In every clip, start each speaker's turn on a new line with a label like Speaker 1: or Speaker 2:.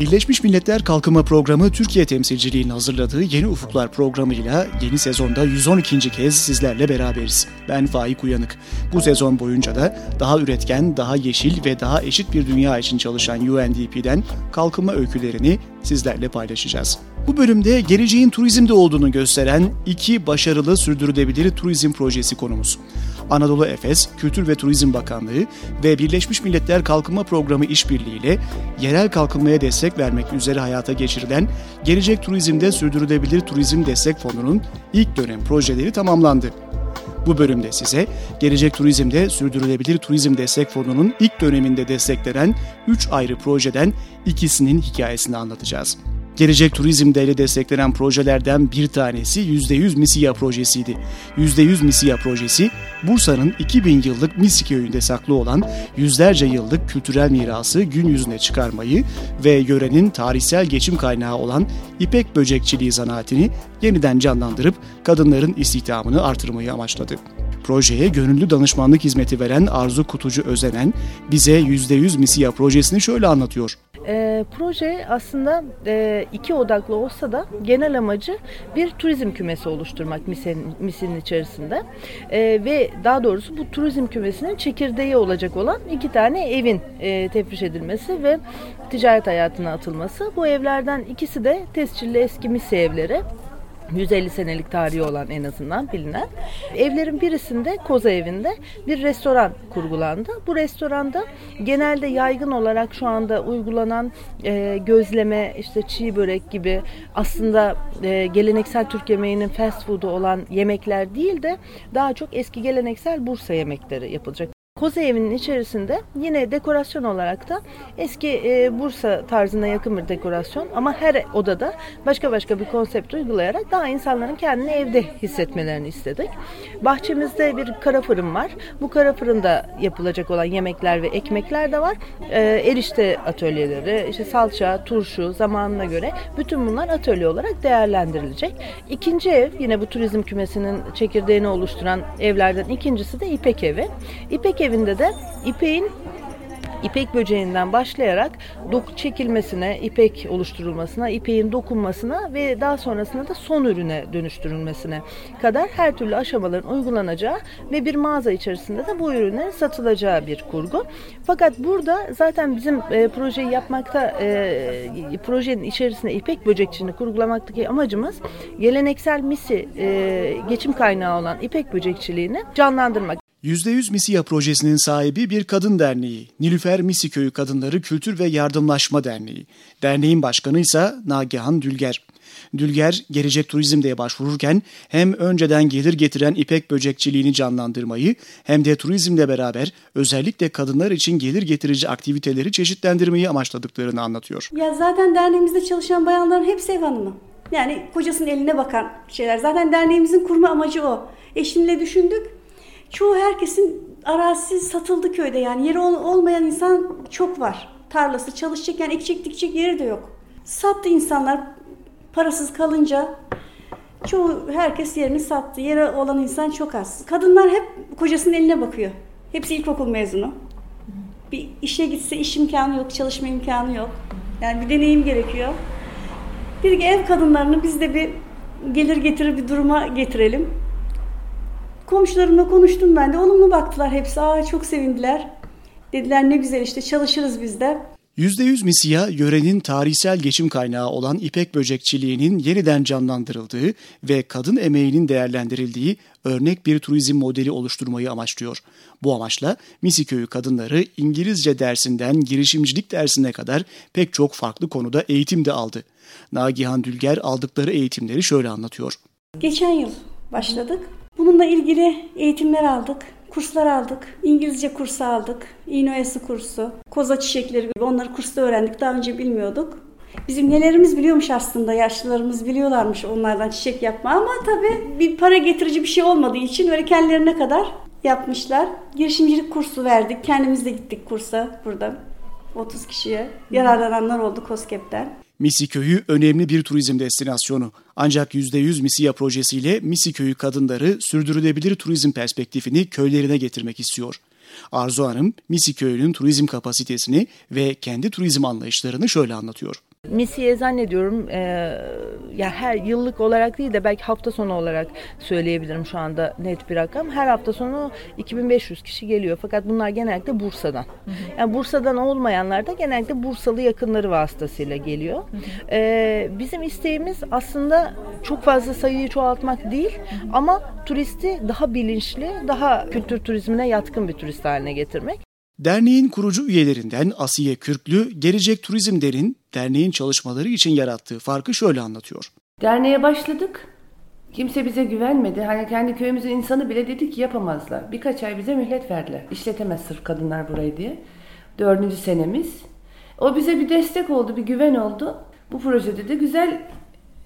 Speaker 1: Birleşmiş Milletler Kalkınma Programı Türkiye temsilciliğinin hazırladığı Yeni Ufuklar programıyla yeni sezonda 112. kez sizlerle beraberiz. Ben Faik Uyanık. Bu sezon boyunca da daha üretken, daha yeşil ve daha eşit bir dünya için çalışan UNDP'den kalkınma öykülerini sizlerle paylaşacağız. Bu bölümde geleceğin turizmde olduğunu gösteren iki başarılı sürdürülebilir turizm projesi konumuz. Anadolu Efes, Kültür ve Turizm Bakanlığı ve Birleşmiş Milletler Kalkınma Programı işbirliğiyle yerel kalkınmaya destek vermek üzere hayata geçirilen Gelecek Turizm'de Sürdürülebilir Turizm Destek Fonu'nun ilk dönem projeleri tamamlandı. Bu bölümde size Gelecek Turizm'de Sürdürülebilir Turizm Destek Fonu'nun ilk döneminde desteklenen 3 ayrı projeden ikisinin hikayesini anlatacağız. Gelecek Turizm'de ile desteklenen projelerden bir tanesi %100 Misiya projesiydi. %100 Misiya projesi, Bursa'nın 2000 yıllık Misi köyünde saklı olan yüzlerce yıllık kültürel mirası gün yüzüne çıkarmayı ve yörenin tarihsel geçim kaynağı olan ipek böcekçiliği zanaatini yeniden canlandırıp kadınların istihdamını artırmayı amaçladı. Projeye gönüllü danışmanlık hizmeti veren Arzu Kutucu Özenen bize %100 Misiya projesini şöyle anlatıyor.
Speaker 2: E, proje aslında e, iki odaklı olsa da genel amacı bir turizm kümesi oluşturmak misin, misinin içerisinde e, ve daha doğrusu bu turizm kümesinin çekirdeği olacak olan iki tane evin e, tefriş edilmesi ve ticaret hayatına atılması. Bu evlerden ikisi de tescilli eski misi evleri. 150 senelik tarihi olan en azından bilinen. Evlerin birisinde Koza evinde bir restoran kurgulandı. Bu restoranda genelde yaygın olarak şu anda uygulanan e, gözleme, işte çiğ börek gibi aslında e, geleneksel Türk yemeğinin fast food'u olan yemekler değil de daha çok eski geleneksel Bursa yemekleri yapılacak. Koza evinin içerisinde yine dekorasyon olarak da eski e, Bursa tarzına yakın bir dekorasyon ama her odada başka başka bir konsept uygulayarak daha insanların kendini evde hissetmelerini istedik. Bahçemizde bir kara fırın var. Bu kara fırında yapılacak olan yemekler ve ekmekler de var. E, erişte atölyeleri, işte salça, turşu zamanına göre bütün bunlar atölye olarak değerlendirilecek. İkinci ev yine bu turizm kümesinin çekirdeğini oluşturan evlerden ikincisi de İpek evi. İpek evi evinde de ipeğin ipek böceğinden başlayarak doku çekilmesine, ipek oluşturulmasına, ipeğin dokunmasına ve daha sonrasında da son ürüne dönüştürülmesine kadar her türlü aşamaların uygulanacağı ve bir mağaza içerisinde de bu ürünlerin satılacağı bir kurgu. Fakat burada zaten bizim e, projeyi yapmakta, e, projenin içerisinde ipek böcekçiliğini kurgulamaktaki amacımız geleneksel misi e, geçim kaynağı olan ipek böcekçiliğini canlandırmak.
Speaker 1: %100 Misiya projesinin sahibi bir kadın derneği, Nilüfer Misi Köyü Kadınları Kültür ve Yardımlaşma Derneği. Derneğin başkanı ise Nagihan Dülger. Dülger, Gelecek Turizm'de başvururken hem önceden gelir getiren ipek böcekçiliğini canlandırmayı hem de turizmle beraber özellikle kadınlar için gelir getirici aktiviteleri çeşitlendirmeyi amaçladıklarını anlatıyor.
Speaker 3: Ya zaten derneğimizde çalışan bayanların hepsi ev hanımı. Yani kocasının eline bakan şeyler. Zaten derneğimizin kurma amacı o. Eşimle düşündük çoğu herkesin arazisi satıldı köyde yani yeri olmayan insan çok var. Tarlası çalışacak yani ekecek dikecek yeri de yok. Sattı insanlar parasız kalınca çoğu herkes yerini sattı. Yeri olan insan çok az. Kadınlar hep kocasının eline bakıyor. Hepsi ilkokul mezunu. Bir işe gitse iş imkanı yok, çalışma imkanı yok. Yani bir deneyim gerekiyor. Bir ev kadınlarını biz de bir gelir getirir bir duruma getirelim. Komşularımla konuştum ben de. Olumlu baktılar hepsi. Aa çok sevindiler. Dediler ne güzel işte çalışırız biz de.
Speaker 1: %100 Misiya, yörenin tarihsel geçim kaynağı olan ipek böcekçiliğinin yeniden canlandırıldığı ve kadın emeğinin değerlendirildiği örnek bir turizm modeli oluşturmayı amaçlıyor. Bu amaçla Misi Köyü kadınları İngilizce dersinden girişimcilik dersine kadar pek çok farklı konuda eğitim de aldı. Nagihan Dülger aldıkları eğitimleri şöyle anlatıyor.
Speaker 3: Geçen yıl başladık. Bununla ilgili eğitimler aldık, kurslar aldık. İngilizce kursu aldık, iğne kursu, koza çiçekleri gibi onları kursta öğrendik. Daha önce bilmiyorduk. Bizim nelerimiz biliyormuş aslında, yaşlılarımız biliyorlarmış onlardan çiçek yapma ama tabii bir para getirici bir şey olmadığı için öyle kendilerine kadar yapmışlar. Girişimcilik kursu verdik, kendimiz de gittik kursa burada 30 kişiye. Yararlananlar oldu COSGAP'ten.
Speaker 1: Misi Köyü önemli bir turizm destinasyonu. Ancak %100 Misiya projesiyle Misi Köyü kadınları sürdürülebilir turizm perspektifini köylerine getirmek istiyor. Arzu Hanım, Misi Köyü'nün turizm kapasitesini ve kendi turizm anlayışlarını şöyle anlatıyor.
Speaker 2: Misiye zannediyorum e, ya her yıllık olarak değil de belki hafta sonu olarak söyleyebilirim şu anda net bir rakam. Her hafta sonu 2500 kişi geliyor fakat bunlar genellikle Bursa'dan. Yani Bursa'dan olmayanlar da genellikle Bursalı yakınları vasıtasıyla geliyor. E, bizim isteğimiz aslında çok fazla sayıyı çoğaltmak değil ama turisti daha bilinçli, daha kültür turizmine yatkın bir turist haline getirmek.
Speaker 1: Derneğin kurucu üyelerinden Asiye Kürklü, Gelecek Turizm Der'in derneğin çalışmaları için yarattığı farkı şöyle anlatıyor.
Speaker 4: Derneğe başladık. Kimse bize güvenmedi. Hani kendi köyümüzün insanı bile dedi ki yapamazlar. Birkaç ay bize mühlet verdiler. İşletemez sırf kadınlar burayı diye. Dördüncü senemiz. O bize bir destek oldu, bir güven oldu. Bu projede de güzel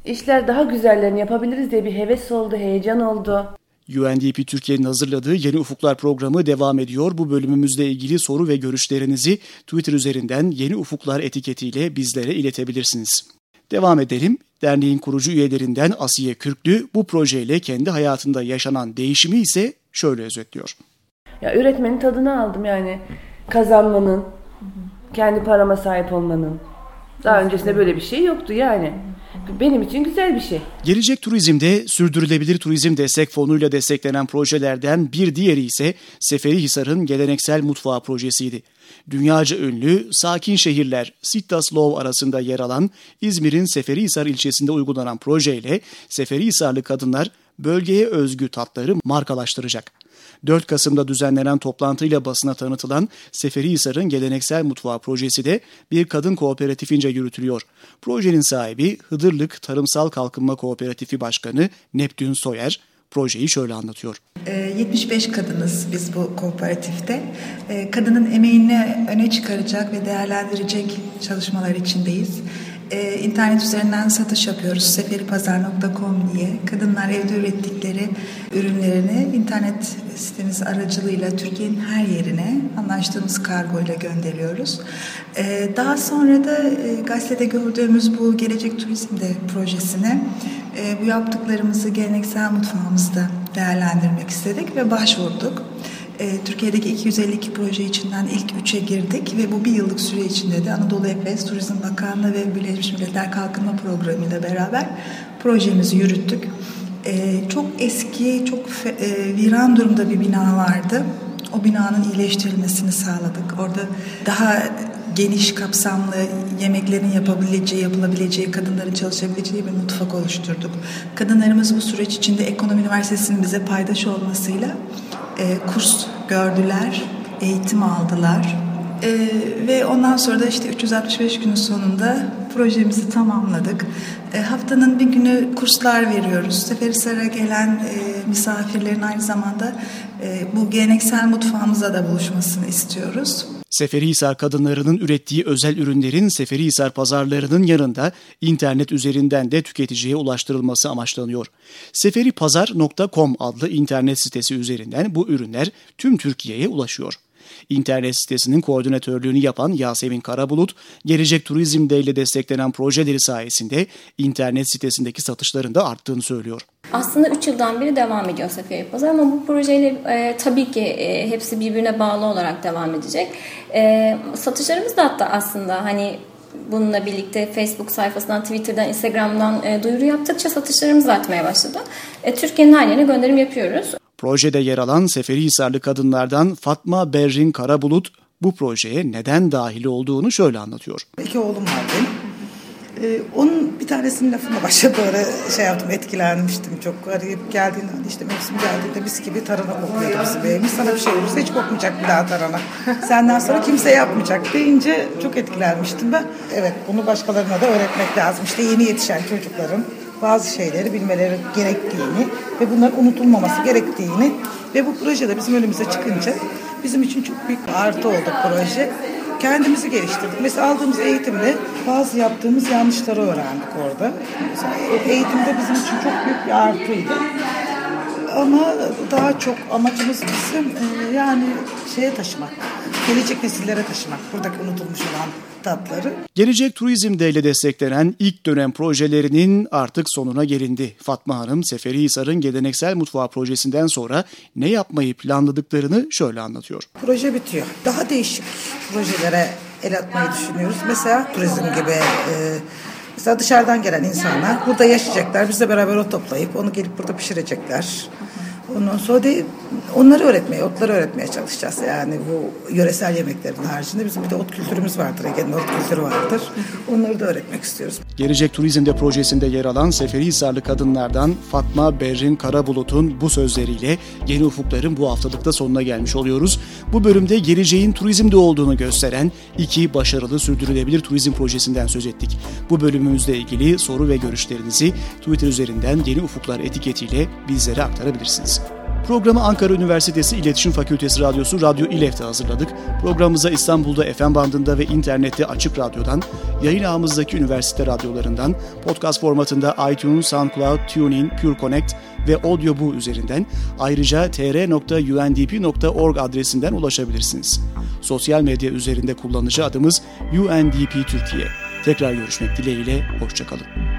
Speaker 4: işler daha güzellerini yapabiliriz diye bir heves oldu, heyecan oldu.
Speaker 1: UNDP Türkiye'nin hazırladığı Yeni Ufuklar programı devam ediyor. Bu bölümümüzle ilgili soru ve görüşlerinizi Twitter üzerinden Yeni Ufuklar etiketiyle bizlere iletebilirsiniz. Devam edelim. Derneğin kurucu üyelerinden Asiye Kürklü bu projeyle kendi hayatında yaşanan değişimi ise şöyle özetliyor.
Speaker 4: Ya üretmenin tadını aldım yani kazanmanın, kendi parama sahip olmanın. Daha öncesinde böyle bir şey yoktu yani benim için güzel bir şey.
Speaker 1: Gelecek Turizm'de Sürdürülebilir Turizm Destek Fonu'yla desteklenen projelerden bir diğeri ise Seferihisar'ın geleneksel mutfağı projesiydi. Dünyaca ünlü sakin şehirler Sittas arasında yer alan İzmir'in Seferihisar ilçesinde uygulanan projeyle Seferihisarlı kadınlar bölgeye özgü tatları markalaştıracak. 4 Kasım'da düzenlenen toplantıyla basına tanıtılan Seferihisar'ın geleneksel mutfağı projesi de bir kadın kooperatifince yürütülüyor. Projenin sahibi Hıdırlık Tarımsal Kalkınma Kooperatifi Başkanı Neptün Soyer, projeyi şöyle anlatıyor.
Speaker 5: 75 ee, kadınız biz bu kooperatifte. Ee, kadının emeğini öne çıkaracak ve değerlendirecek çalışmalar içindeyiz e, internet üzerinden satış yapıyoruz. Seferipazar.com diye. Kadınlar evde ürettikleri ürünlerini internet sitemiz aracılığıyla Türkiye'nin her yerine anlaştığımız kargo ile gönderiyoruz. E, daha sonra da e, gazetede gördüğümüz bu Gelecek Turizm'de projesine e, bu yaptıklarımızı geleneksel mutfağımızda değerlendirmek istedik ve başvurduk. E, Türkiye'deki 252 proje içinden ilk üçe girdik ve bu bir yıllık süre içinde de Anadolu Efes Turizm Bakanlığı ve Birleşmiş Milletler Kalkınma Programı ile beraber projemizi yürüttük. E, çok eski, çok e, viran durumda bir bina vardı. O binanın iyileştirilmesini sağladık. Orada daha geniş kapsamlı yemeklerin yapabileceği, yapılabileceği, kadınların çalışabileceği bir mutfak oluşturduk. Kadınlarımız bu süreç içinde Ekonomi Üniversitesi'nin bize paydaş olmasıyla e, kurs gördüler, eğitim aldılar. E, ve ondan sonra da işte 365 günün sonunda projemizi tamamladık. E, haftanın bir günü kurslar veriyoruz. Seferihisar'a gelen e, misafirlerin aynı zamanda e, bu geleneksel mutfağımıza da buluşmasını istiyoruz.
Speaker 1: Seferihisar kadınlarının ürettiği özel ürünlerin Seferihisar pazarlarının yanında internet üzerinden de tüketiciye ulaştırılması amaçlanıyor. Seferipazar.com adlı internet sitesi üzerinden bu ürünler tüm Türkiye'ye ulaşıyor. İnternet sitesinin koordinatörlüğünü yapan Yasemin Karabulut, Gelecek Turizm'de ile desteklenen projeleri sayesinde internet sitesindeki satışların da arttığını söylüyor.
Speaker 6: Aslında 3 yıldan beri devam ediyor Seferi Pazar ama bu projeyle e, tabii ki e, hepsi birbirine bağlı olarak devam edecek. E, satışlarımız da hatta aslında hani bununla birlikte Facebook sayfasından, Twitter'dan, Instagram'dan e, duyuru yaptıkça satışlarımız artmaya başladı. E, Türkiye'nin her yerine gönderim yapıyoruz.
Speaker 1: Projede yer alan Seferihisarlı kadınlardan Fatma Berrin Karabulut bu projeye neden dahil olduğunu şöyle anlatıyor.
Speaker 7: İki oğlum var benim. Ee, onun bir tanesinin lafına başa böyle şey yaptım, etkilenmiştim çok. Arayıp geldiğinde hani işte mevsim geldiğinde mis gibi tarhana kokuyordu bizim evimiz. Sana bir şey olursa hiç kokmayacak bir daha tarhana. Senden sonra kimse yapmayacak deyince çok etkilenmiştim ben. Evet bunu başkalarına da öğretmek lazım. İşte yeni yetişen çocukların bazı şeyleri bilmeleri gerektiğini ve bunların unutulmaması gerektiğini ve bu projede bizim önümüze çıkınca bizim için çok büyük bir artı oldu proje. Kendimizi geliştirdik. Mesela aldığımız eğitimle bazı yaptığımız yanlışları öğrendik orada. Mesela eğitimde bizim için çok büyük bir artıydı. Ama daha çok amacımız bizim e, yani şeye taşımak, gelecek nesillere taşımak. Buradaki unutulmuş olan tatları.
Speaker 1: Gelecek Turizm'de ile desteklenen ilk dönem projelerinin artık sonuna gelindi. Fatma Hanım Seferihisar'ın geleneksel mutfağı projesinden sonra ne yapmayı planladıklarını şöyle anlatıyor.
Speaker 7: Proje bitiyor. Daha değişik projelere el atmayı düşünüyoruz. Mesela turizm gibi e, mesela dışarıdan gelen insanlar burada yaşayacaklar. Bizle beraber ot toplayıp onu gelip burada pişirecekler. Ondan sonra da onları öğretmeye, otları öğretmeye çalışacağız. Yani bu yöresel yemeklerin haricinde bizim bir de ot kültürümüz vardır. Ege'nin ot kültürü vardır. Onları da öğretmek istiyoruz.
Speaker 1: Gelecek Turizm'de projesinde yer alan Seferihisarlı kadınlardan Fatma Berrin Karabulut'un bu sözleriyle Yeni Ufukların bu haftalıkta sonuna gelmiş oluyoruz. Bu bölümde geleceğin turizmde olduğunu gösteren iki başarılı sürdürülebilir turizm projesinden söz ettik. Bu bölümümüzle ilgili soru ve görüşlerinizi Twitter üzerinden Yeni Ufuklar etiketiyle bizlere aktarabilirsiniz. Programı Ankara Üniversitesi İletişim Fakültesi Radyosu Radyo İLEF'te hazırladık. Programımıza İstanbul'da FM bandında ve internette Açık Radyo'dan, yayın ağımızdaki üniversite radyolarından, podcast formatında iTunes, SoundCloud, TuneIn, Pure Connect ve Audioboo üzerinden ayrıca tr.undp.org adresinden ulaşabilirsiniz. Sosyal medya üzerinde kullanıcı adımız UNDP Türkiye. Tekrar görüşmek dileğiyle, hoşçakalın.